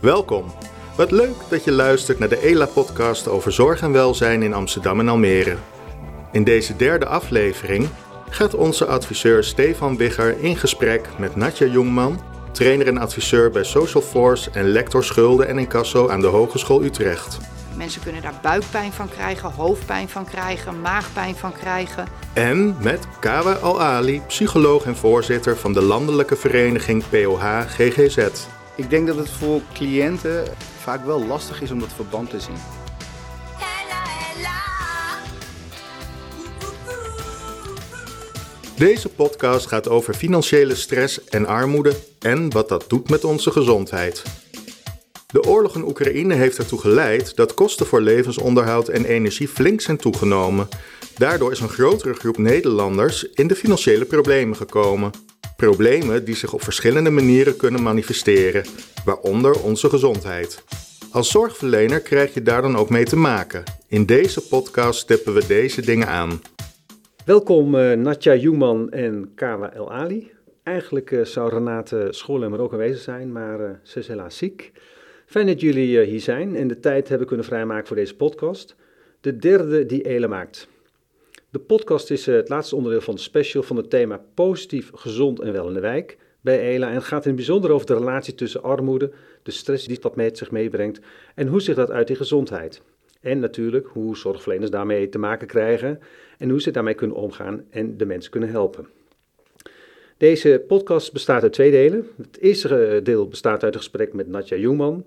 Welkom. Wat leuk dat je luistert naar de ELA-podcast over zorg en welzijn in Amsterdam en Almere. In deze derde aflevering gaat onze adviseur Stefan Wigger in gesprek met Natja Jongman, trainer en adviseur bij Social Force en lector schulden en incasso aan de Hogeschool Utrecht. Mensen kunnen daar buikpijn van krijgen, hoofdpijn van krijgen, maagpijn van krijgen. En met Kawa Al-Ali, psycholoog en voorzitter van de landelijke vereniging POH GGZ. Ik denk dat het voor cliënten vaak wel lastig is om dat verband te zien. Deze podcast gaat over financiële stress en armoede en wat dat doet met onze gezondheid. De oorlog in Oekraïne heeft ertoe geleid dat kosten voor levensonderhoud en energie flink zijn toegenomen. Daardoor is een grotere groep Nederlanders in de financiële problemen gekomen. Problemen die zich op verschillende manieren kunnen manifesteren, waaronder onze gezondheid. Als zorgverlener krijg je daar dan ook mee te maken. In deze podcast stippen we deze dingen aan. Welkom uh, Natja Joeman en Kawa El Ali. Eigenlijk uh, zou Renate Schoolem er ook aanwezig zijn, maar uh, ze is helaas ziek. Fijn dat jullie hier zijn en de tijd hebben kunnen vrijmaken voor deze podcast. De derde die Ele maakt. De podcast is het laatste onderdeel van de special van het thema positief, gezond en wel in de wijk bij ELA. En het gaat in het bijzonder over de relatie tussen armoede, de stress die dat met zich meebrengt en hoe zich dat uit in gezondheid. En natuurlijk hoe zorgverleners daarmee te maken krijgen en hoe ze daarmee kunnen omgaan en de mensen kunnen helpen. Deze podcast bestaat uit twee delen. Het eerste deel bestaat uit een gesprek met Natja Jongman.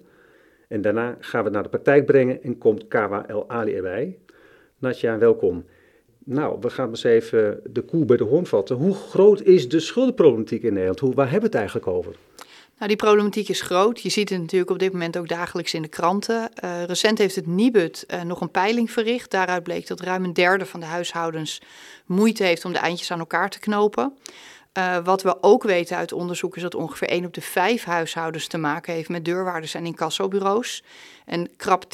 En daarna gaan we het naar de praktijk brengen en komt Kawa El Ali erbij. Natja, welkom. Nou, we gaan eens even de koe bij de hoorn vatten. Hoe groot is de schuldenproblematiek in Nederland? Hoe, waar hebben we het eigenlijk over? Nou, die problematiek is groot. Je ziet het natuurlijk op dit moment ook dagelijks in de kranten. Uh, recent heeft het Nibud uh, nog een peiling verricht. Daaruit bleek dat ruim een derde van de huishoudens moeite heeft om de eindjes aan elkaar te knopen. Uh, wat we ook weten uit onderzoek is dat ongeveer 1 op de 5 huishoudens te maken heeft met deurwaarders en incassobureaus. En krap 10%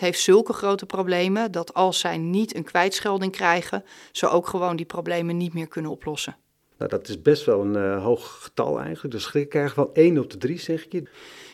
heeft zulke grote problemen dat als zij niet een kwijtschelding krijgen, ze ook gewoon die problemen niet meer kunnen oplossen. Nou, dat is best wel een uh, hoog getal eigenlijk. Dus ik krijg wel 1 op de 3, zeg je.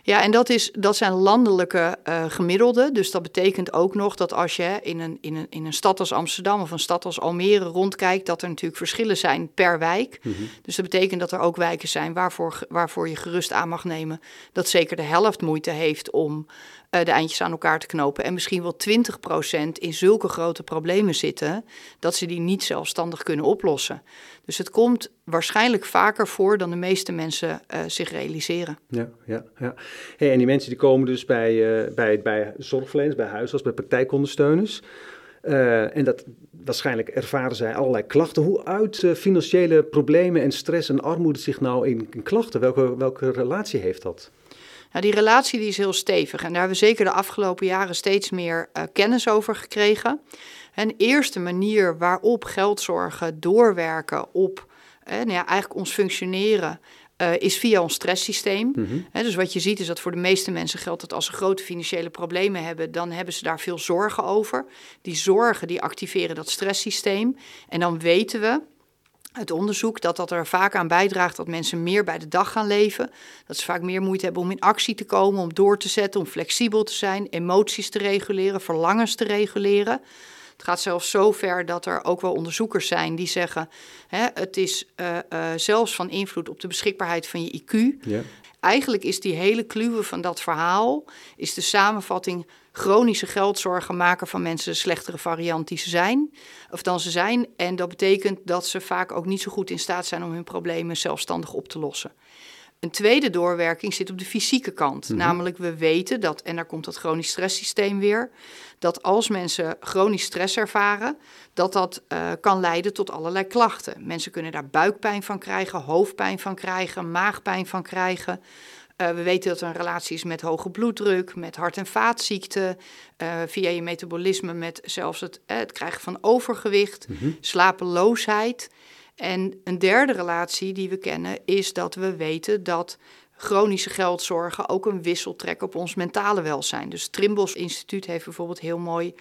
Ja, en dat, is, dat zijn landelijke uh, gemiddelden. Dus dat betekent ook nog dat als je in een, in, een, in een stad als Amsterdam of een stad als Almere rondkijkt, dat er natuurlijk verschillen zijn per wijk. Mm -hmm. Dus dat betekent dat er ook wijken zijn waarvoor, waarvoor je gerust aan mag nemen dat zeker de helft moeite heeft om uh, de eindjes aan elkaar te knopen. En misschien wel 20% in zulke grote problemen zitten dat ze die niet zelfstandig kunnen oplossen. Dus het komt waarschijnlijk vaker voor dan de meeste mensen uh, zich realiseren. Ja, ja, ja. En die mensen die komen dus bij, uh, bij, bij zorgverleners, bij huisarts, bij praktijkondersteuners. Uh, en dat waarschijnlijk ervaren zij allerlei klachten. Hoe uit uh, financiële problemen en stress en armoede zich nou in, klachten? Welke, welke relatie heeft dat? Nou, die relatie die is heel stevig en daar hebben we zeker de afgelopen jaren steeds meer kennis over gekregen. Een eerste manier waarop geldzorgen doorwerken op eh, nou ja, eigenlijk ons functioneren uh, is via ons stresssysteem. He, dus wat je ziet is dat voor de meeste mensen geldt dat als ze grote financiële problemen hebben, dan hebben ze daar veel zorgen over. Die zorgen die activeren dat stresssysteem. En dan weten we uit onderzoek dat dat er vaak aan bijdraagt dat mensen meer bij de dag gaan leven. Dat ze vaak meer moeite hebben om in actie te komen, om door te zetten, om flexibel te zijn, emoties te reguleren, verlangens te reguleren. Het gaat zelfs zo ver dat er ook wel onderzoekers zijn die zeggen: hè, het is uh, uh, zelfs van invloed op de beschikbaarheid van je IQ. Ja. Eigenlijk is die hele kluwe van dat verhaal is de samenvatting chronische geldzorgen maken van mensen de slechtere variant die ze zijn, of dan ze zijn. En dat betekent dat ze vaak ook niet zo goed in staat zijn om hun problemen zelfstandig op te lossen. Een tweede doorwerking zit op de fysieke kant. Mm-hmm. Namelijk, we weten dat, en daar komt dat chronisch stresssysteem weer, dat als mensen chronisch stress ervaren, dat dat uh, kan leiden tot allerlei klachten. Mensen kunnen daar buikpijn van krijgen, hoofdpijn van krijgen, maagpijn van krijgen. Uh, we weten dat er een relatie is met hoge bloeddruk, met hart- en vaatziekten, uh, via je metabolisme met zelfs het, het krijgen van overgewicht, mm-hmm. slapeloosheid. En een derde relatie die we kennen is dat we weten dat chronische geldzorgen ook een wissel trekken op ons mentale welzijn. Dus het Trimbos Instituut heeft bijvoorbeeld heel mooi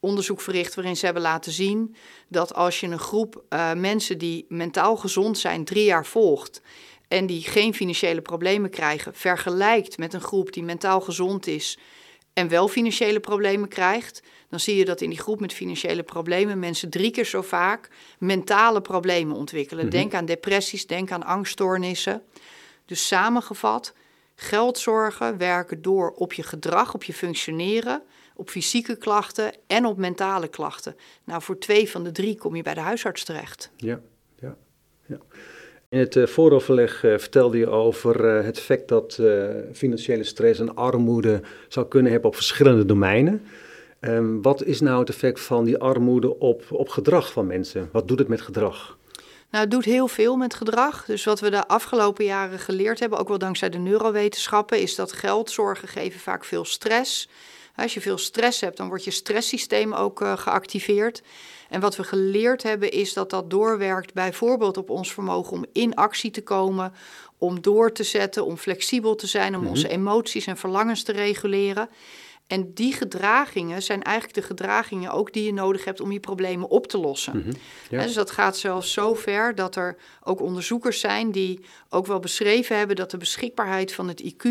onderzoek verricht waarin ze hebben laten zien dat als je een groep uh, mensen die mentaal gezond zijn drie jaar volgt en die geen financiële problemen krijgen, vergelijkt met een groep die mentaal gezond is en wel financiële problemen krijgt, dan zie je dat in die groep met financiële problemen mensen drie keer zo vaak mentale problemen ontwikkelen. Mhm. Denk aan depressies, denk aan angststoornissen. Dus samengevat, geldzorgen werken door op je gedrag, op je functioneren, op fysieke klachten en op mentale klachten. Nou, voor twee van de drie kom je bij de huisarts terecht. Ja, ja, ja. In het uh, vooroverleg uh, vertelde je over uh, het feit dat financiële stress en armoede zou kunnen hebben op verschillende domeinen. Um, wat is nou het effect van die armoede op, op gedrag van mensen? Wat doet het met gedrag? Nou, het doet heel veel met gedrag. Dus wat we de afgelopen jaren geleerd hebben, ook wel dankzij de neurowetenschappen, is dat geldzorgen geven vaak veel stress. Als je veel stress hebt, dan wordt je stresssysteem ook uh, geactiveerd. En wat we geleerd hebben, is dat dat doorwerkt bijvoorbeeld op ons vermogen om in actie te komen, om door te zetten, om flexibel te zijn, om mm -hmm. onze emoties en verlangens te reguleren. En die gedragingen zijn eigenlijk de gedragingen ook die je nodig hebt om je problemen op te lossen. Mhm, ja. Dus dat gaat zelfs zo ver dat er ook onderzoekers zijn die ook wel beschreven hebben dat de beschikbaarheid van het IQ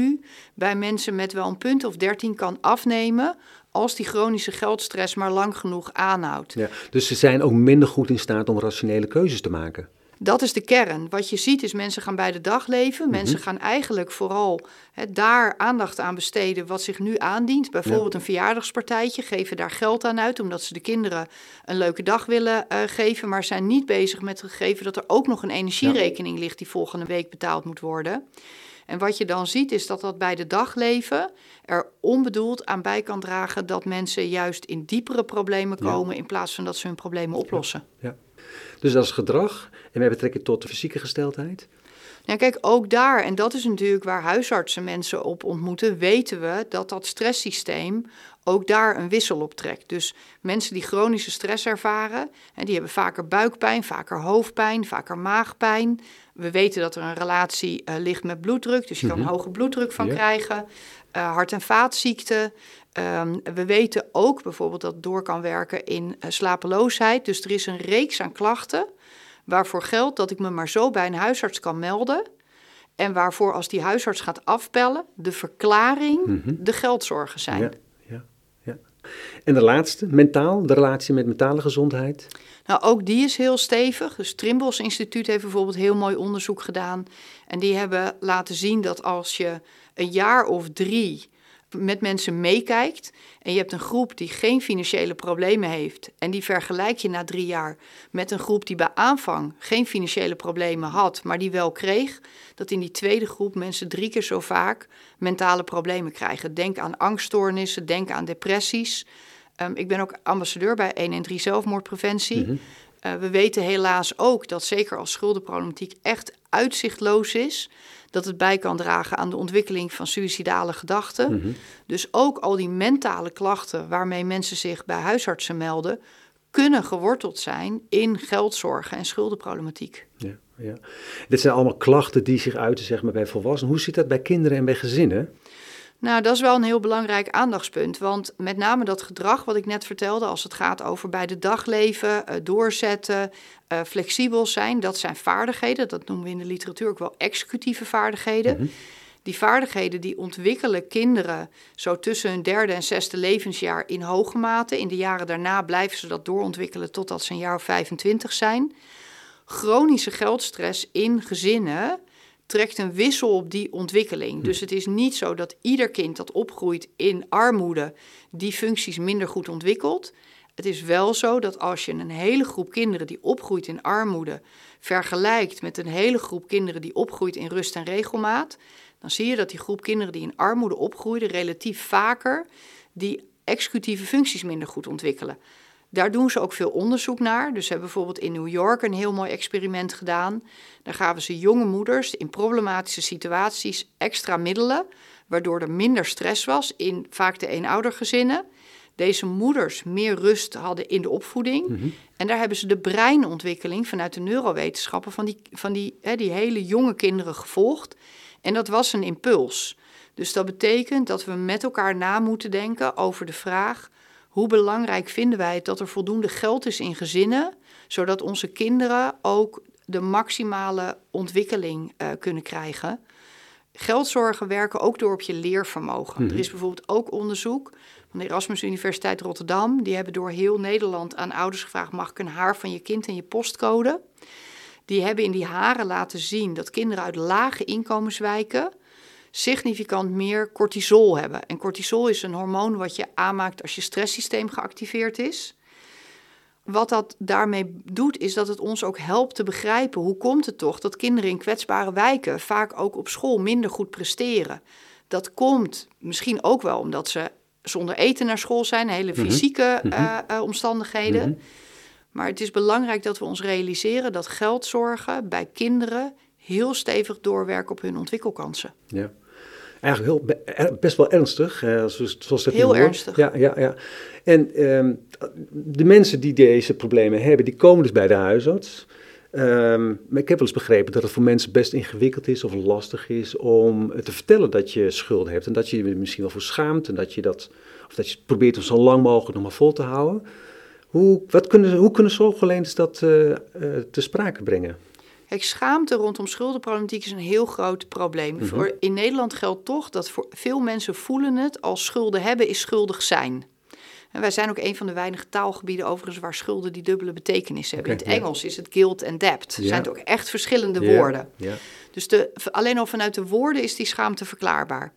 bij mensen met wel een punt of 13 kan afnemen als die chronische geldstress maar lang genoeg aanhoudt. Ja, dus ze zijn ook minder goed in staat om rationele keuzes te maken. Dat is de kern. Wat je ziet is mensen gaan bij de dag leven. Mensen gaan eigenlijk vooral daar aandacht aan besteden wat zich nu aandient. Bijvoorbeeld een verjaardagspartijtje, geven daar geld aan uit omdat ze de kinderen een leuke dag willen uh, geven. Maar zijn niet bezig met het gegeven dat er ook nog een energierekening ligt die volgende week betaald moet worden. En wat je dan ziet is dat dat bij de dagleven er onbedoeld aan bij kan dragen dat mensen juist in diepere problemen komen in plaats van dat ze hun problemen oplossen. Ja. Dus dat is gedrag en met betrekking tot de fysieke gesteldheid? Ja, kijk, ook daar, en dat is natuurlijk waar huisartsen mensen op ontmoeten, weten we dat dat stresssysteem ook daar een wissel op trekt. Dus mensen die chronische stress ervaren, en die hebben vaker buikpijn, vaker hoofdpijn, vaker maagpijn. We weten dat er een relatie uh, ligt met bloeddruk, dus je kan Mhm. hoge bloeddruk van Ja. krijgen. Uh, hart- en vaatziekten. Ehm, we weten ook bijvoorbeeld dat het door kan werken in eh, slapeloosheid. Dus er is een reeks aan klachten waarvoor geldt dat ik me maar zo bij een huisarts kan melden. En waarvoor als die huisarts gaat afpellen, de verklaring Mhm. de geldzorgen zijn. Ja, ja, ja. En de laatste, mentaal, de relatie met mentale gezondheid. Nou, ook die is heel stevig. Dus het Trimbos Instituut heeft bijvoorbeeld heel mooi onderzoek gedaan. En die hebben laten zien dat als je een jaar of drie met mensen meekijkt en je hebt een groep die geen financiële problemen heeft en die vergelijk je na drie jaar met een groep die bij aanvang geen financiële problemen had, maar die wel kreeg, dat in die tweede groep mensen drie keer zo vaak mentale problemen krijgen. Denk aan angststoornissen, denk aan depressies. Ehm, ik ben ook ambassadeur bij 113 zelfmoordpreventie. Mhm. Uh, we weten helaas ook dat zeker als schuldenproblematiek echt uitzichtloos is, dat het bij kan dragen aan de ontwikkeling van suïcidale gedachten. Mhm. Dus ook al die mentale klachten waarmee mensen zich bij huisartsen melden, kunnen geworteld zijn in geldzorgen en schuldenproblematiek. Ja, ja. Dit zijn allemaal klachten die zich uiten zeg maar, bij volwassenen. Hoe zit dat bij kinderen en bij gezinnen? Nou, dat is wel een heel belangrijk aandachtspunt. Want met name dat gedrag wat ik net vertelde, als het gaat over bij de dag leven, uh, doorzetten, uh, flexibel zijn, dat zijn vaardigheden. Dat noemen we in de literatuur ook wel executieve vaardigheden. Mhm. Die vaardigheden die ontwikkelen kinderen zo tussen hun derde en zesde levensjaar in hoge mate. In de jaren daarna blijven ze dat doorontwikkelen totdat ze een jaar of 25 zijn. Chronische geldstress in gezinnen trekt een wissel op die ontwikkeling. Dus het is niet zo dat ieder kind dat opgroeit in armoede die functies minder goed ontwikkelt. Het is wel zo dat als je een hele groep kinderen die opgroeit in armoede vergelijkt met een hele groep kinderen die opgroeit in rust en regelmaat, dan zie je dat die groep kinderen die in armoede opgroeiden relatief vaker die executieve functies minder goed ontwikkelen. Daar doen ze ook veel onderzoek naar. Dus ze hebben bijvoorbeeld in New York een heel mooi experiment gedaan. Daar gaven ze jonge moeders in problematische situaties extra middelen, waardoor er minder stress was in vaak de eenoudergezinnen. Deze moeders meer rust hadden in de opvoeding. Mhm. En daar hebben ze de breinontwikkeling vanuit de neurowetenschappen van die, van die, hè, die hele jonge kinderen gevolgd. En dat was een impuls. Dus dat betekent dat we met elkaar na moeten denken over de vraag: hoe belangrijk vinden wij het dat er voldoende geld is in gezinnen, zodat onze kinderen ook de maximale ontwikkeling uh, kunnen krijgen. Geldzorgen werken ook door op je leervermogen. Mhm. Er is bijvoorbeeld ook onderzoek van de Erasmus Universiteit Rotterdam. Die hebben door heel Nederland aan ouders gevraagd: mag ik een haar van je kind in je postcode? Die hebben in die haren laten zien dat kinderen uit lage inkomenswijken significant meer cortisol hebben. En cortisol is een hormoon wat je aanmaakt als je stresssysteem geactiveerd is. Wat dat daarmee doet, is dat het ons ook helpt te begrijpen hoe komt het toch dat kinderen in kwetsbare wijken vaak ook op school minder goed presteren. Dat komt misschien ook wel omdat ze zonder eten naar school zijn, hele Mhm. fysieke Mhm. eh, eh, omstandigheden. Mhm. Maar het is belangrijk dat we ons realiseren dat geldzorgen bij kinderen heel stevig doorwerken op hun ontwikkelkansen. Ja. Eigenlijk heel, er- best wel ernstig, eh, zoals, dat Heel ernstig. Ja, ja, ja. En ehm, de mensen die deze problemen hebben, die komen dus bij de huisarts. Ehm, maar ik heb wel eens begrepen dat het voor mensen best ingewikkeld is of lastig is om te vertellen dat je schulden hebt. En dat je je misschien wel voor schaamt en dat je dat, of dat je probeert om zo lang mogelijk nog maar vol te houden. Hoe, wat kunnen, hoe kunnen zorgverleners dat eh, eh, te sprake brengen? Kijk, schaamte rondom schuldenproblematiek is een heel groot probleem. Mhm. Voor, in Nederland geldt toch dat voor veel mensen voelen het als schulden hebben is schuldig zijn. En wij zijn ook een van de weinige taalgebieden overigens waar schulden die dubbele betekenis hebben. In het ja. Engels is het guilt en debt. Ja. Zijn het ook echt verschillende Ja, woorden. Dus de, alleen al vanuit de woorden is die schaamte verklaarbaar.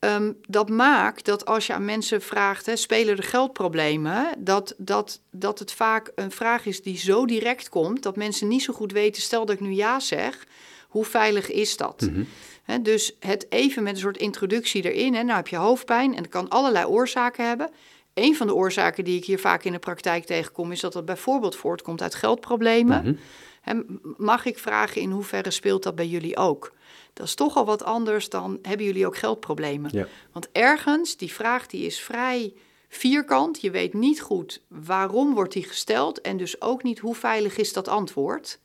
Ehm, dat maakt dat als je aan mensen vraagt, hè, spelen er geldproblemen, dat, dat, dat het vaak een vraag is die zo direct komt dat mensen niet zo goed weten, stel dat ik nu ja zeg, hoe veilig is dat? Mhm. Hè, dus het even met een soort introductie erin, hè, nou heb je hoofdpijn en dat kan allerlei oorzaken hebben. Een van de oorzaken die ik hier vaak in de praktijk tegenkom, is dat het bijvoorbeeld voortkomt uit geldproblemen. Mhm. Hè, mag ik vragen in hoeverre speelt dat bij jullie ook? Dat is toch al wat anders dan hebben jullie ook geldproblemen. Ja. Want ergens, die vraag die is vrij vierkant. Je weet niet goed waarom wordt die gesteld en dus ook niet hoe veilig is dat antwoord.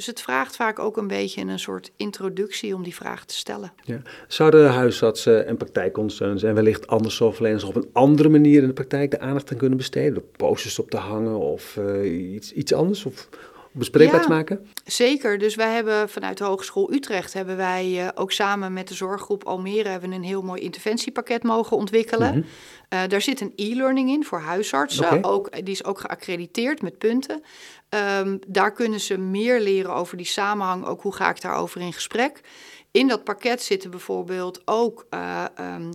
Dus het vraagt vaak ook een beetje een soort introductie om die vraag te stellen. Ja. Zouden huisartsen en praktijkondersteuners en wellicht andere zorgverleners op een andere manier in de praktijk de aandacht aan kunnen besteden? Door posters op te hangen of eh, iets, iets anders? Of bespreekbaar Ja. te maken? Zeker, dus wij hebben vanuit de Hogeschool Utrecht hebben wij eh, ook samen met de zorggroep Almere hebben een heel mooi interventiepakket mogen ontwikkelen. Mhm. Eh, daar zit een e-learning in voor huisartsen. Oké. Ook, die is ook geaccrediteerd met punten. Ehm, daar kunnen ze meer leren over die samenhang. Ook hoe ga ik daarover in gesprek. In dat pakket zitten bijvoorbeeld ook eh, ehm, eh,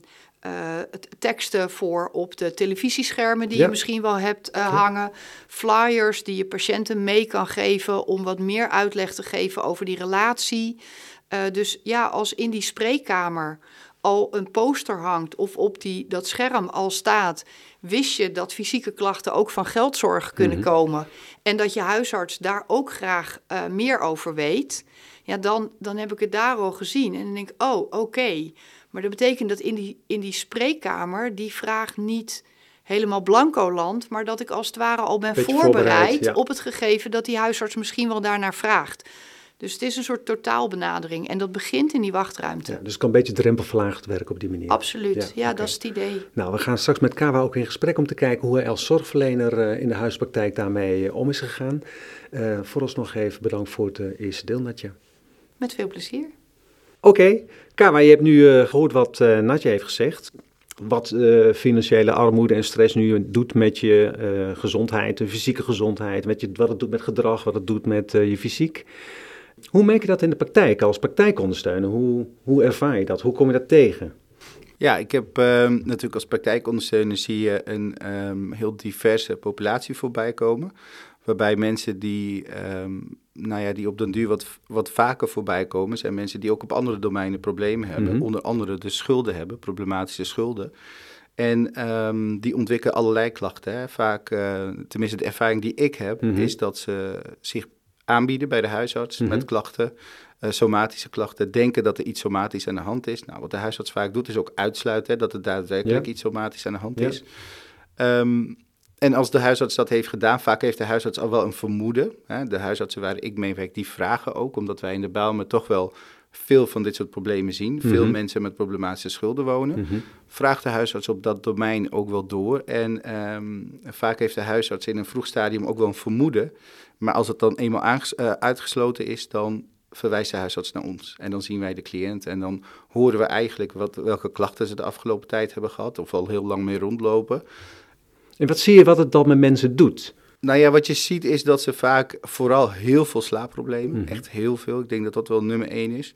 teksten voor op de televisieschermen die Ja. je misschien wel hebt eh, hangen. Flyers die je patiënten mee kan geven om wat meer uitleg te geven over die relatie. Eh, dus ja, als in die spreekkamer al een poster hangt of op die, dat scherm al staat, wist je dat fysieke klachten ook van geldzorg kunnen Mhm. komen en dat je huisarts daar ook graag eh, meer over weet, ja, dan, dan heb ik het daar al gezien en dan denk ik, oh, oké. Maar dat betekent dat in die, in die spreekkamer die vraag niet helemaal blanco landt, maar dat ik als het ware al ben Beetje voorbereid, voorbereid, ja. op het gegeven dat die huisarts misschien wel daarnaar vraagt. Dus het is een soort totaalbenadering en dat begint in die wachtruimte. Ja, dus het kan een beetje drempelverlaagd werken op die manier. Absoluut, Ja, dat is het idee. Nou, we gaan straks met Kawa ook in gesprek om te kijken hoe hij als zorgverlener eh, in de huispraktijk daarmee eh, om is gegaan. Eh vooralsnog even bedankt voor het eerste deel, Natja. Met veel plezier. Oké, Kawa, je hebt nu eh, gehoord wat eh Natja heeft gezegd. Wat eh, financiële armoede en stress nu doet met je gezondheid, de fysieke gezondheid, met je, wat het doet met gedrag, wat het doet met je fysiek. Hoe merk je dat in de praktijk als praktijkondersteuner? Hoe, hoe ervaar je dat? Hoe kom je dat tegen? Ja, ik heb ehm, natuurlijk als praktijkondersteuner zie je een ehm, heel diverse populatie voorbij komen. Waarbij mensen die, ehm, nou ja, die op den duur wat, wat vaker voorbij komen, zijn mensen die ook op andere domeinen problemen hebben. Mhm. Onder andere de schulden hebben, problematische schulden. En ehm, die ontwikkelen allerlei klachten. Hè. Vaak, eh, tenminste de ervaring die ik heb, Mhm. is dat ze zich aanbieden bij de huisarts Mhm. met klachten. eh, somatische klachten, denken dat er iets somatisch aan de hand is. Nou, wat de huisarts vaak doet, is ook uitsluiten hè, dat er daadwerkelijk Ja. iets somatisch aan de hand Ja. is. Ehm, en als de huisarts dat heeft gedaan, vaak heeft de huisarts al wel een vermoeden. Hè. De huisartsen waar ik mee werk, die vragen ook, omdat wij in de Bijlmer toch wel veel van dit soort problemen zien. Veel Mhm. mensen met problematische schulden wonen. Mhm. Vraagt de huisarts op dat domein ook wel door. En ehm, vaak heeft de huisarts in een vroeg stadium ook wel een vermoeden. Maar als het dan eenmaal eh, uitgesloten is, dan verwijst de huisarts naar ons. En dan zien wij de cliënt en dan horen we eigenlijk wat, welke klachten ze de afgelopen tijd hebben gehad. Of al heel lang mee rondlopen. En wat zie je wat het dan met mensen doet? Nou ja, wat je ziet is dat ze vaak vooral heel veel slaapproblemen, Mhm. echt heel veel. Ik denk dat dat wel nummer één is.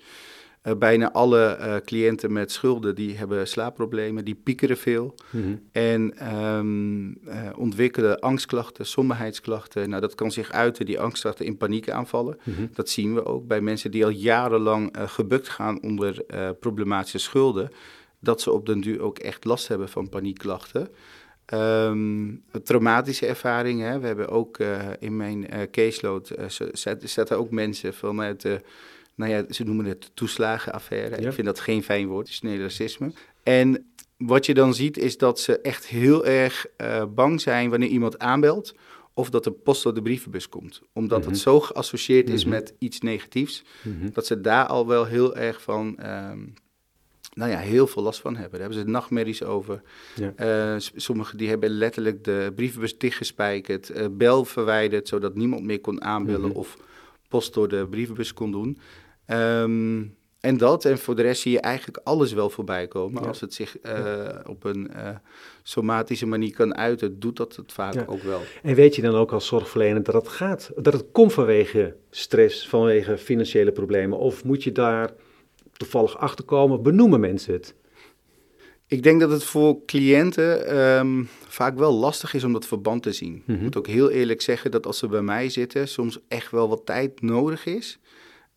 Eh, bijna alle eh, cliënten met schulden die hebben slaapproblemen, die piekeren veel Mhm. en ehm, eh, ontwikkelen angstklachten, somberheidsklachten. Nou, dat kan zich uiten, die angstklachten, in paniekaanvallen. Mhm. Dat zien we ook bij mensen die al jarenlang gebukt gaan onder problematische schulden. Dat ze op den duur ook echt last hebben van paniekklachten. Ehm, traumatische ervaringen. Hè. We hebben ook eh, in mijn eh, caseload zet- zetten ook mensen vanuit de, nou ja, ze noemen het toeslagenaffaire. Ja. Ik vind dat geen fijn woord, het is nee racisme. En wat je dan ziet is dat ze echt heel erg bang zijn wanneer iemand aanbelt of dat de post door de brievenbus komt. Omdat Mhm. het zo geassocieerd is Mhm. met iets negatiefs, Mhm. dat ze daar al wel heel erg van, ehm, nou ja, heel veel last van hebben. Daar hebben ze nachtmerries over. Ja. Eh, sommigen die hebben letterlijk de brievenbus dichtgespijkerd, eh, bel verwijderd, zodat niemand meer kon aanbellen Mhm. of post door de brievenbus kon doen. Ehm, en dat, en voor de rest zie je eigenlijk alles wel voorbij komen. Ja. Als het zich eh, op een somatische manier kan uiten, doet dat het vaak Ja. ook wel. En weet je dan ook als zorgverlener dat het gaat, dat het komt vanwege stress, vanwege financiële problemen? Of moet je daar toevallig achter komen? Benoemen mensen het? Ik denk dat het voor cliënten ehm, vaak wel lastig is om dat verband te zien. Mhm. Ik moet ook heel eerlijk zeggen dat als ze bij mij zitten, soms echt wel wat tijd nodig is.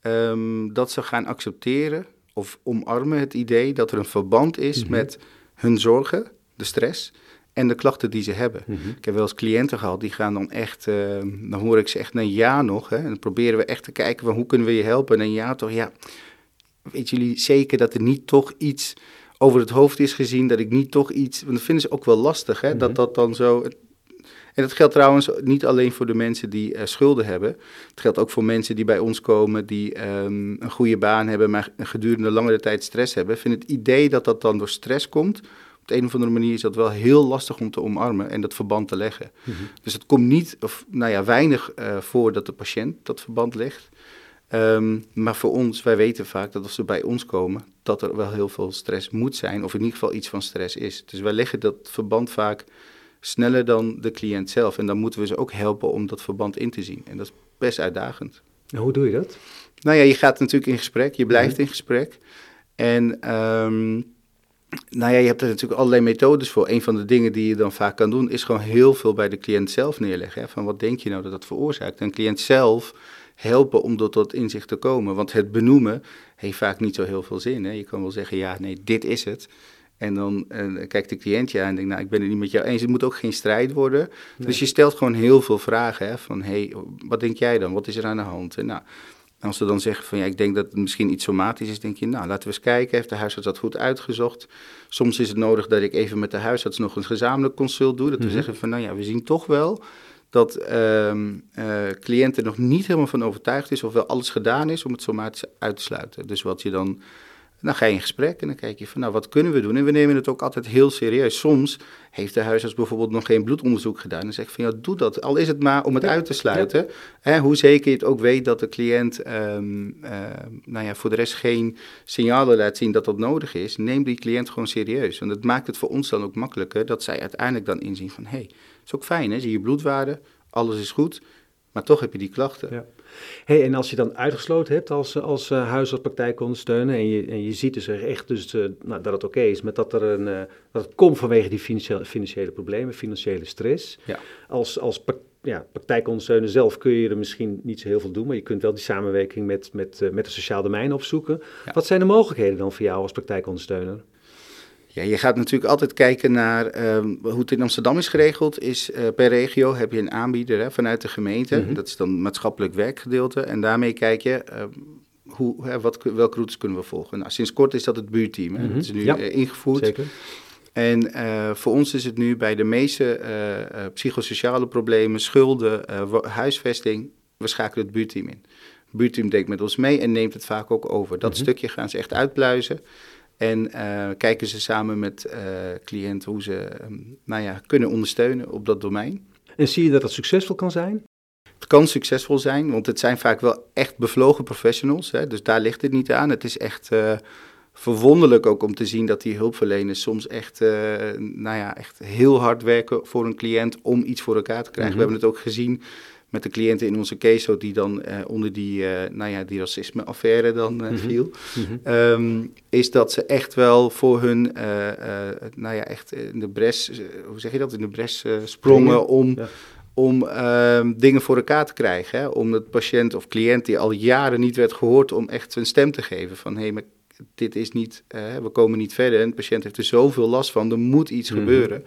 ehm, dat ze gaan accepteren of omarmen het idee dat er een verband is Mhm. met hun zorgen, de stress en de klachten die ze hebben. Mhm. Ik heb wel eens cliënten gehad, die gaan dan echt, ehm, dan hoor ik ze echt na een jaar nog. Hè, en dan proberen we echt te kijken van hoe kunnen we je helpen. En een jaar toch, ja, weet jullie zeker dat er niet toch iets over het hoofd is gezien, dat ik niet toch iets, want dat vinden ze ook wel lastig, hè, Mhm. dat dat dan zo... En dat geldt trouwens niet alleen voor de mensen die eh, schulden hebben. Het geldt ook voor mensen die bij ons komen, die ehm, een goede baan hebben, maar gedurende langere tijd stress hebben. Ik vind het idee dat dat dan door stress komt, op de een of andere manier is dat wel heel lastig om te omarmen en dat verband te leggen. Mhm. Dus het komt niet, of nou ja, weinig eh, voor dat de patiënt dat verband legt. Ehm, maar voor ons, wij weten vaak dat als ze bij ons komen, dat er wel heel veel stress moet zijn, of in ieder geval iets van stress is. Dus wij leggen dat verband vaak sneller dan de cliënt zelf. En dan moeten we ze ook helpen om dat verband in te zien. En dat is best uitdagend. En hoe doe je dat? Nou ja, je gaat natuurlijk in gesprek, je blijft in gesprek. En ehm, nou ja, je hebt er natuurlijk allerlei methodes voor. Een van de dingen die je dan vaak kan doen, is gewoon heel veel bij de cliënt zelf neerleggen. Hè? Van wat denk je nou dat dat veroorzaakt? En de cliënt zelf helpen om tot dat inzicht te komen. Want het benoemen heeft vaak niet zo heel veel zin. Hè? Je kan wel zeggen, ja, nee, dit is het. En dan eh, kijkt de cliënt je aan en denkt, nou, ik ben het niet met jou eens. Het moet ook geen strijd worden. Dus je stelt gewoon heel veel vragen. Hè? Van, hey, wat denk jij dan? Wat is er aan de hand? En nou, als ze dan zeggen van ja, ik denk dat het misschien iets somatisch is, denk je, nou laten we eens kijken. Heeft de huisarts dat goed uitgezocht? Soms is het nodig dat ik even met de huisarts nog een gezamenlijk consult doe. Dat we Mhm. zeggen van nou ja, we zien toch wel dat ehm eh, cliënten nog niet helemaal van overtuigd is of wel alles gedaan is om het somatisch uit te sluiten. Dus wat je dan, dan ga je in gesprek en dan kijk je van nou wat kunnen we doen? En we nemen het ook altijd heel serieus. Soms heeft de huisarts bijvoorbeeld nog geen bloedonderzoek gedaan. En dan zeg ik van ja, doe dat. Al is het maar om het Ja, uit te sluiten. Hè, hoe zeker je het ook weet dat de cliënt ehm, eh, nou ja, voor de rest geen signalen laat zien dat dat nodig is, neem die cliënt gewoon serieus. Want dat maakt het voor ons dan ook makkelijker dat zij uiteindelijk dan inzien van hé, hey, is ook fijn hè, zie je bloedwaarde, alles is goed, maar toch heb je die klachten. Ja. Hey, en als je dan uitgesloten hebt als, als uh, huisarts praktijkondersteuner en je, en je ziet dus er echt dus, uh, nou, dat het oké is, met dat, er een, uh, dat het komt vanwege die financiële, financiële problemen, financiële stress. Ja. Als, als ja, praktijkondersteuner zelf kun je er misschien niet zo heel veel doen, maar je kunt wel die samenwerking met, met, met het sociaal domein opzoeken. Ja. Wat zijn de mogelijkheden dan voor jou als praktijkondersteuner? Ja, je gaat natuurlijk altijd kijken naar um, hoe het in Amsterdam is geregeld. Is uh, per regio heb je een aanbieder hè, vanuit de gemeente. Mm -hmm. Dat is dan maatschappelijk werkgedeelte. En daarmee kijk je uh, hoe, hè, wat, welke routes kunnen we volgen. Nou, sinds kort is dat het buurteam. Hè. Mm -hmm. Dat is nu ja, uh, ingevoerd. Zeker. En uh, voor ons is het nu bij de meeste psychosociale problemen, schulden, huisvesting, we schakelen het buurteam in. buurteam denkt met ons mee en neemt het vaak ook over. Dat Mhm. stukje gaan ze echt uitpluizen. En eh, kijken ze samen met eh cliënten hoe ze ehm, nou ja, kunnen ondersteunen op dat domein. En zie je dat het succesvol kan zijn? Het kan succesvol zijn, want het zijn vaak wel echt bevlogen professionals. Hè, dus daar ligt het niet aan. Het is echt eh, verwonderlijk ook om te zien dat die hulpverleners soms echt, nou ja, echt heel hard werken voor een cliënt om iets voor elkaar te krijgen. Mhm. We hebben het ook gezien met de cliënten in onze case die dan eh, onder die, eh, nou ja, die racisme-affaire dan eh, Mhm. viel. Mhm. Ehm, is dat ze echt wel voor hun, nou ja, echt in de bres, hoe zeg je dat, in de bres sprongen om, ja. om ehm, dingen voor elkaar te krijgen. Hè? Om de patiënt of cliënt die al jaren niet werd gehoord, om echt zijn stem te geven. Van, hé, hey, maar dit is niet, we komen niet verder. En de patiënt heeft er zoveel last van, er moet iets Mhm. gebeuren.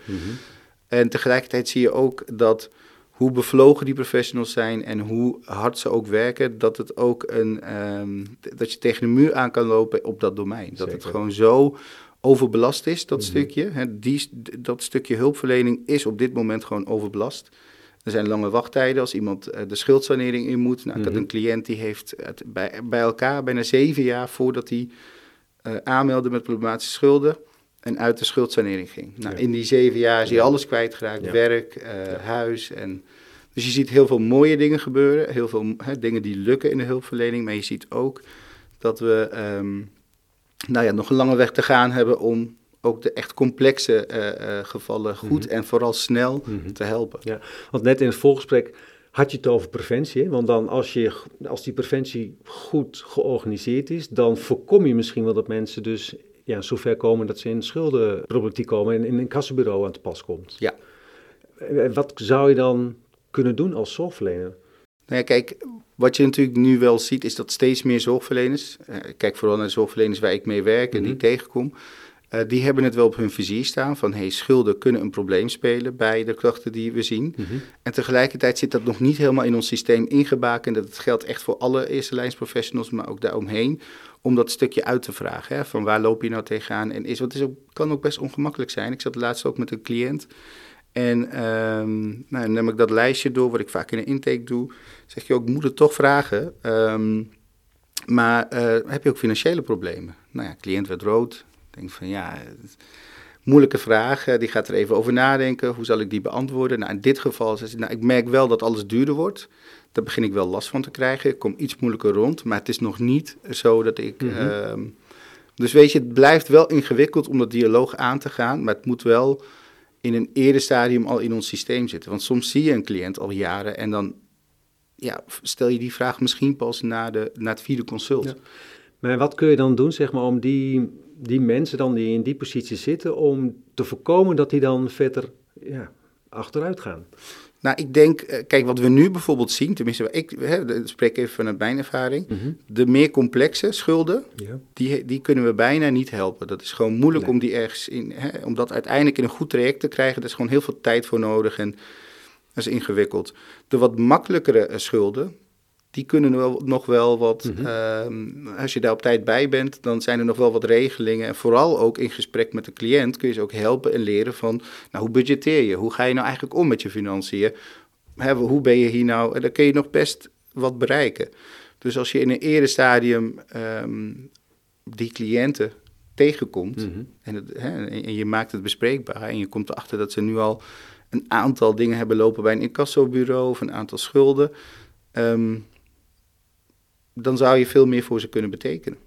En tegelijkertijd zie je ook dat hoe bevlogen die professionals zijn en hoe hard ze ook werken, dat het ook een ehm, dat je tegen de muur aan kan lopen op dat domein. Dat het gewoon zo overbelast is, dat Mhm. stukje. Hè, die, dat stukje hulpverlening is op dit moment gewoon overbelast. Er zijn lange wachttijden als iemand eh, de schuldsanering in moet. Nou, ik had Mhm. een cliënt die heeft het bij, bij elkaar bijna zeven jaar voordat hij eh, aanmeldde met problematische schulden en uit de schuldsanering ging. Nou, Ja. In die zeven jaar is hij alles kwijtgeraakt, Ja. werk, eh, huis. En, dus je ziet heel veel mooie dingen gebeuren, heel veel hè, dingen die lukken in de hulpverlening. Maar je ziet ook dat we ehm, nou ja, nog een lange weg te gaan hebben om ook de echt complexe eh, eh, gevallen goed Mhm. en vooral snel Mhm. te helpen. Ja, want net in het voorgesprek had je het over preventie. hè? Want dan als, je, als die preventie goed georganiseerd is, dan voorkom je misschien wel dat mensen dus ja, zover komen dat ze in schuldenproblematiek komen en in een kassenbureau aan te pas komt. Ja. En Wat zou je dan kunnen doen als zorgverlener? Nou ja, kijk, wat je natuurlijk nu wel ziet, is dat steeds meer zorgverleners, eh, ik kijk vooral naar de zorgverleners waar ik mee werk en die ik Mhm. tegenkom, eh, die hebben het wel op hun vizier staan van hey, schulden kunnen een probleem spelen bij de klachten die we zien. En tegelijkertijd zit dat nog niet helemaal in ons systeem ingebakend. Dat geldt echt voor alle eerste lijnsprofessionals, maar ook daaromheen. Om dat stukje uit te vragen. Hè, van waar loop je nou tegenaan? En is, wat is ook, kan ook best ongemakkelijk zijn. Ik zat laatst ook met een cliënt. En ehm, nou, dan neem ik dat lijstje door, wat ik vaak in een intake doe. Zeg je ook, moet het toch vragen. Ehm, maar eh, heb je ook financiële problemen? Nou ja, cliënt werd rood. Denk van ja, moeilijke vraag. eh, die gaat er even over nadenken. Hoe zal ik die beantwoorden? Nou, in dit geval, zei ze, nou, ik merk wel dat alles duurder wordt. Daar begin ik wel last van te krijgen. Ik kom iets moeilijker rond. Maar het is nog niet zo dat ik... Mhm. ehm, dus weet je, het blijft wel ingewikkeld om dat dialoog aan te gaan. Maar het moet wel in een eerder stadium al in ons systeem zitten. Want soms zie je een cliënt al jaren en dan ja, stel je die vraag misschien pas na, de, na het vierde consult. Ja. Maar wat kun je dan doen, zeg maar, om die, die mensen dan die in die positie zitten, om te voorkomen dat die dan verder ja, achteruit gaan? Nou, ik denk, eh, kijk, wat we nu bijvoorbeeld zien, tenminste, ik hè, spreek even vanuit mijn ervaring, de meer complexe schulden, Ja. die, die kunnen we bijna niet helpen. Dat is gewoon moeilijk Nee. om die ergens in, hè, om dat uiteindelijk in een goed traject te krijgen. Daar is gewoon heel veel tijd voor nodig en dat is ingewikkeld. De wat makkelijkere eh, schulden, die kunnen wel, nog wel wat, Mhm. ehm, als je daar op tijd bij bent, dan zijn er nog wel wat regelingen. En vooral ook in gesprek met de cliënt kun je ze ook helpen en leren van, nou, hoe budgetteer je? Hoe ga je nou eigenlijk om met je financiën? Hè, hoe ben je hier nou? En dan kun je nog best wat bereiken. Dus als je in een eerder stadium ehm, die cliënten tegenkomt Mhm. en, het, en je maakt het bespreekbaar en je komt erachter dat ze nu al een aantal dingen hebben lopen bij een incassobureau of een aantal schulden, ehm, dan zou je veel meer voor ze kunnen betekenen.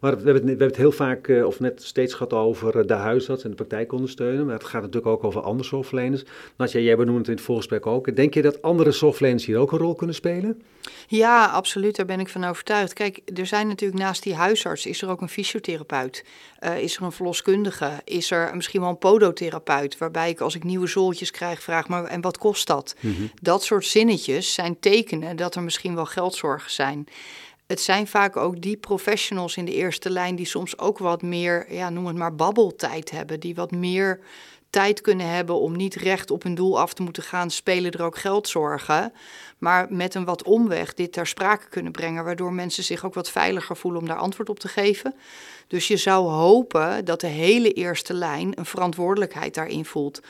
Maar we hebben, het, we hebben het heel vaak, eh, of net steeds gehad over eh, de huisarts en de praktijkondersteuner. Maar het gaat natuurlijk ook over andere zorgverleners. Natja, jij benoemde het in het voorgesprek ook. Denk je dat andere zorgverleners hier ook een rol kunnen spelen? Ja, absoluut. Daar ben ik van overtuigd. Kijk, er zijn natuurlijk naast die huisarts is er ook een fysiotherapeut. Eh, is er een verloskundige? Is er misschien wel een podotherapeut? Waarbij ik als ik nieuwe zooltjes krijg vraag, maar en wat kost dat? Dat soort zinnetjes zijn tekenen dat er misschien wel geldzorgen zijn. Het zijn vaak ook die professionals in de eerste lijn die soms ook wat meer, ja, noem het maar babbeltijd hebben. Die wat meer tijd kunnen hebben om niet recht op hun doel af te moeten gaan, spelen er ook geldzorgen. Maar met een wat omweg dit ter sprake kunnen brengen, waardoor mensen zich ook wat veiliger voelen om daar antwoord op te geven. Dus je zou hopen dat de hele eerste lijn een verantwoordelijkheid daarin voelt.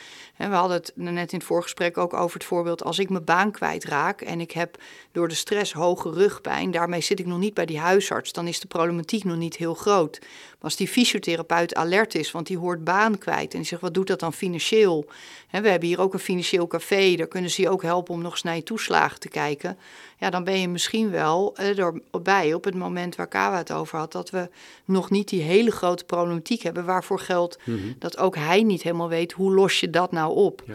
We hadden het net in het voorgesprek ook over het voorbeeld: als ik mijn baan kwijtraak en ik heb door de stress hoge rugpijn, daarmee zit ik nog niet bij die huisarts, dan is de problematiek nog niet heel groot. Maar als die fysiotherapeut alert is, want die hoort baan kwijt en die zegt: wat doet dat dan financieel? we hebben hier ook een financieel café, daar kunnen ze je ook helpen om nog eens naar je toeslagen te kijken. Ja, dan ben je misschien wel eh, erbij op het moment waar Kawa het over had, dat we nog niet die hele grote problematiek hebben, waarvoor geldt mhm. dat ook hij niet helemaal weet hoe los je dat nou op. Ja.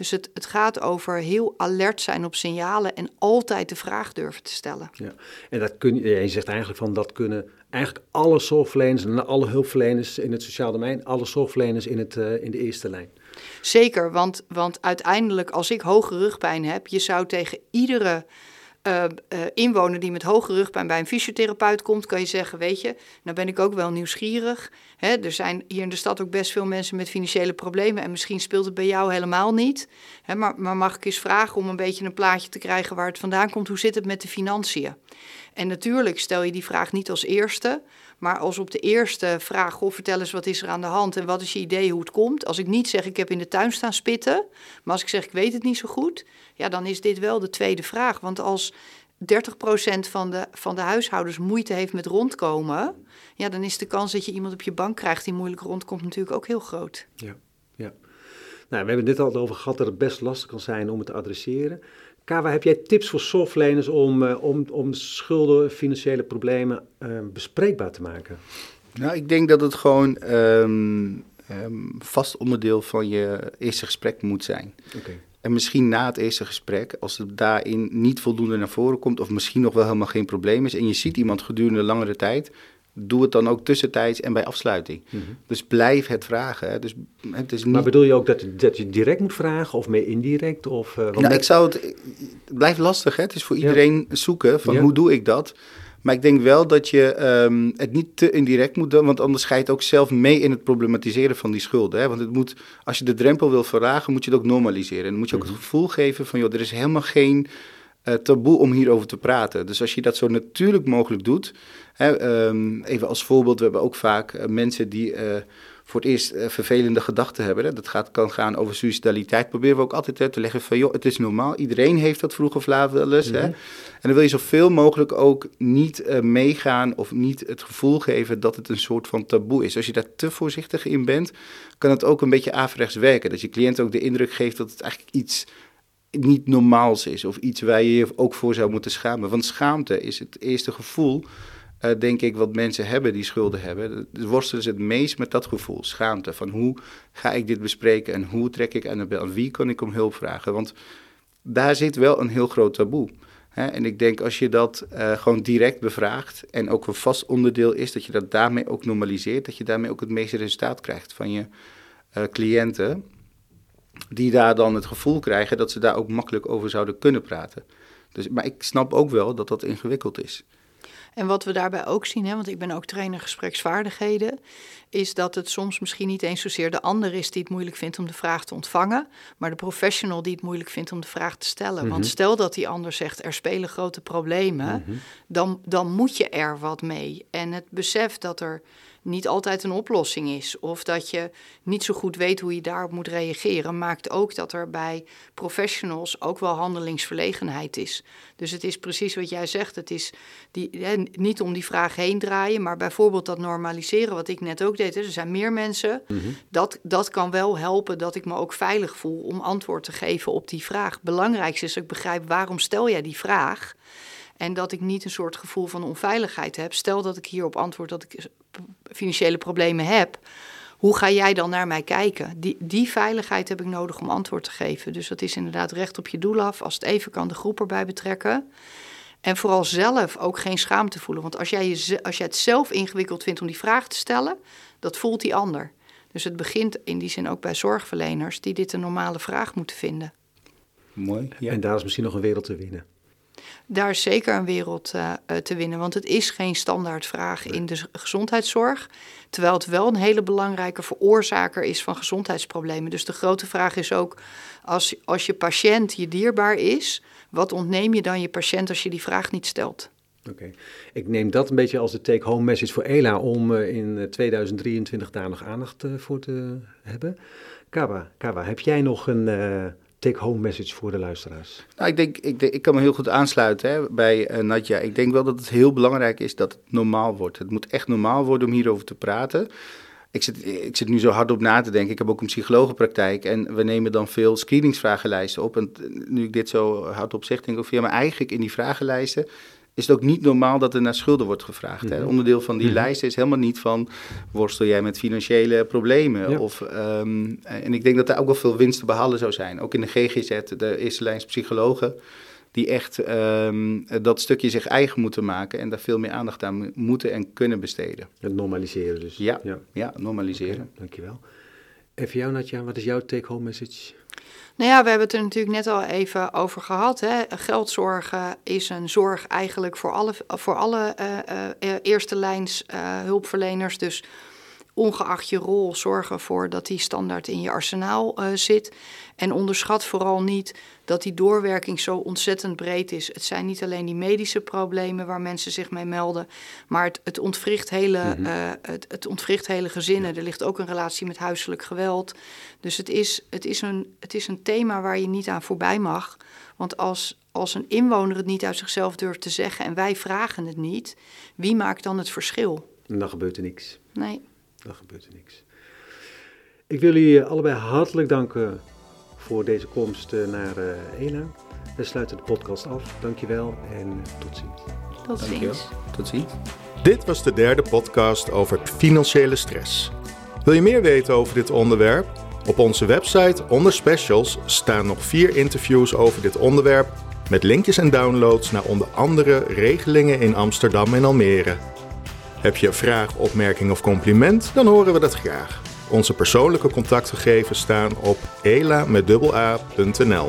Dus het, het gaat over heel alert zijn op signalen en altijd de vraag durven te stellen. Ja, en dat kun je, je zegt eigenlijk van dat kunnen eigenlijk alle zorgverleners en alle hulpverleners in het sociaal domein, alle zorgverleners in, het, uh, in de eerste lijn. Zeker, want, want uiteindelijk als ik hoge rugpijn heb, je zou tegen iedere uh, inwoner die met hoge rugpijn bij een fysiotherapeut komt, kan je zeggen: Weet je, nou ben ik ook wel nieuwsgierig. Hè, er zijn hier in de stad ook best veel mensen met financiële problemen en misschien speelt het bij jou helemaal niet. Hè, maar mag ik eens vragen om een beetje een plaatje te krijgen waar het vandaan komt? Hoe zit het met de financiën? En natuurlijk stel je die vraag niet als eerste, maar als op de eerste vraag, goh, vertel eens wat is er aan de hand en wat is je idee hoe het komt. Als ik niet zeg ik heb in de tuin staan spitten, maar als ik zeg ik weet het niet zo goed, ja, dan is dit wel de tweede vraag. Want als 30% van de, van de huishoudens moeite heeft met rondkomen, ja, dan is de kans dat je iemand op je bank krijgt die moeilijk rondkomt natuurlijk ook heel groot. Ja, ja. Nou, we hebben dit al over gehad dat het best lastig kan zijn om het te adresseren. Kawa, heb jij tips voor zorgverleners om, uh, om, om schulden, financiële problemen uh, bespreekbaar te maken? Nou, ik denk dat het gewoon um, um, vast onderdeel van je eerste gesprek moet zijn. Okay. En misschien na het eerste gesprek, als het daarin niet voldoende naar voren komt, of misschien nog wel helemaal geen probleem is, en je ziet iemand gedurende langere tijd, doe het dan ook tussentijds en bij afsluiting. Mhm. Dus blijf het vragen. Hè. Dus, het is niet... Maar bedoel je ook dat, dat je direct moet vragen of meer indirect? Of, uh, nou, ik zou het... Het blijft lastig, hè. Het is voor iedereen zoeken van hoe doe ik dat. Maar ik denk wel dat je um, het niet te indirect moet doen, want anders ga je het ook zelf mee in het problematiseren van die schulden. Hè? Want het moet, als je de drempel wil verlagen, moet je het ook normaliseren. En dan moet je ook het mhm. gevoel geven van, joh, er is helemaal geen uh, taboe om hierover te praten. Dus als je dat zo natuurlijk mogelijk doet, hè, um, even als voorbeeld, we hebben ook vaak uh, mensen die uh, voor het eerst vervelende gedachten hebben. Hè. Dat gaat, kan gaan over suicidaliteit. Proberen we ook altijd uit te leggen van, joh, het is normaal. Iedereen heeft dat vroeg of laat wel eens. hè. Mhm. En dan wil je zoveel mogelijk ook niet meegaan of niet het gevoel geven dat het een soort van taboe is. Als je daar te voorzichtig in bent, kan het ook een beetje averechts werken. Dat je cliënt ook de indruk geeft dat het eigenlijk iets niet normaals is of iets waar je je ook voor zou moeten schamen. Want schaamte is het eerste gevoel, uh, denk ik, wat mensen hebben die schulden hebben. Dus worstelen ze het meest met dat gevoel, schaamte. Van hoe ga ik dit bespreken en hoe trek ik aan de bel? Wie kan ik om hulp vragen? Want daar zit wel een heel groot taboe. Hè? En ik denk als je dat uh, gewoon direct bevraagt en ook een vast onderdeel is, dat je dat daarmee ook normaliseert, dat je daarmee ook het meeste resultaat krijgt van je uh, cliënten die daar dan het gevoel krijgen dat ze daar ook makkelijk over zouden kunnen praten. Dus, maar ik snap ook wel dat dat ingewikkeld is. En wat we daarbij ook zien, hè, want ik ben ook trainer gespreksvaardigheden, is dat het soms misschien niet eens zozeer de ander is die het moeilijk vindt om de vraag te ontvangen, maar de professional die het moeilijk vindt om de vraag te stellen. Want mhm. stel dat die ander zegt er spelen grote problemen, mhm. dan, dan moet je er wat mee. En het besef dat er niet altijd een oplossing is. Of dat je niet zo goed weet hoe je daarop moet reageren, maakt ook dat er bij professionals ook wel handelingsverlegenheid is. Dus het is precies wat jij zegt. Het is die, niet om die vraag heen draaien, maar bijvoorbeeld dat normaliseren, wat ik net ook deed. Er zijn meer mensen. Mhm. dat, dat kan wel helpen dat ik me ook veilig voel om antwoord te geven op die vraag. Belangrijkste is dat ik begrijp waarom stel jij die vraag. En dat ik niet een soort gevoel van onveiligheid heb. Stel dat ik hierop antwoord dat ik financiële problemen heb. Hoe ga jij dan naar mij kijken? Die, die veiligheid heb ik nodig om antwoord te geven. Dus dat is inderdaad recht op je doel af. Als het even kan, de groep erbij betrekken. En vooral zelf ook geen schaamte voelen. Want als jij, je, als jij het zelf ingewikkeld vindt om die vraag te stellen, dat voelt die ander. Dus het begint in die zin ook bij zorgverleners die dit een normale vraag moeten vinden. Mooi. Ja. En daar is misschien nog een wereld te winnen daar is zeker een wereld uh, te winnen. Want het is geen standaardvraag in de gezondheidszorg. Terwijl het wel een hele belangrijke veroorzaker is van gezondheidsproblemen. Dus de grote vraag is ook: als, als je patiënt je dierbaar is, wat ontneem je dan je patiënt als je die vraag niet stelt? Oké. Ik neem dat een beetje als de take-home message voor ELA om uh, in 2023 daar nog aandacht uh, voor te hebben. Kawa, Kawa, heb jij nog een take-home message voor de luisteraars? Nou, ik denk, ik, ik kan me heel goed aansluiten hè, bij uh, Nadja. Ik denk wel dat het heel belangrijk is dat het normaal wordt. Het moet echt normaal worden om hierover te praten. Ik zit, ik zit nu zo hard op na te denken. Ik heb ook een psychologenpraktijk en we nemen dan veel screeningsvragenlijsten op. En nu ik dit zo hardop zeg, denk ik ook, ja, maar eigenlijk in die vragenlijsten is het ook niet normaal dat er naar schulden wordt gevraagd. hè? Mhm. Onderdeel van die Mhm. lijst is helemaal niet van worstel jij met financiële problemen. Ja. Of, ehm, en ik denk dat daar ook wel veel winst te behalen zou zijn. Ook in de GGZ, de eerste lijns psychologen, die echt ehm, dat stukje zich eigen moeten maken en daar veel meer aandacht aan mo- moeten en kunnen besteden. Het normaliseren dus. Ja. ja. Ja, normaliseren. Dankjewel. En voor jou, Natja, wat is jouw take-home message? Nou ja, we hebben het er natuurlijk net al even over gehad. Hè. Geldzorgen is een zorg eigenlijk voor alle, voor alle eh, eh, eerste lijns eh, hulpverleners. Dus ongeacht je rol, zorg ervoor dat die standaard in je arsenaal zit. En onderschat vooral niet dat die doorwerking zo ontzettend breed is. Het zijn niet alleen die medische problemen waar mensen zich mee melden, maar het, het, ontwricht, hele, Mhm. eh, het, het ontwricht hele gezinnen. Er ligt ook een relatie met huiselijk geweld. Dus het is, het is, een, het is een thema waar je niet aan voorbij mag. Want als, als een inwoner het niet uit zichzelf durft te zeggen en wij vragen het niet, wie maakt dan het verschil? En dan gebeurt er niks. Nee. Dan gebeurt er niks. Ik wil jullie allebei hartelijk danken voor deze komst eh, naar eh ELA. We sluiten de podcast af. Dankjewel en tot ziens. Tot Dankjewel. ziens. Tot ziens. Dit was de derde podcast over financiële stress. Wil je meer weten over dit onderwerp? Op onze website onder specials staan nog vier interviews over dit onderwerp met linkjes en downloads naar onder andere regelingen in Amsterdam en Almere. Heb je een vraag, opmerking of compliment? Dan horen we dat graag. Onze persoonlijke contactgegevens staan op ela met dubbel a.nl.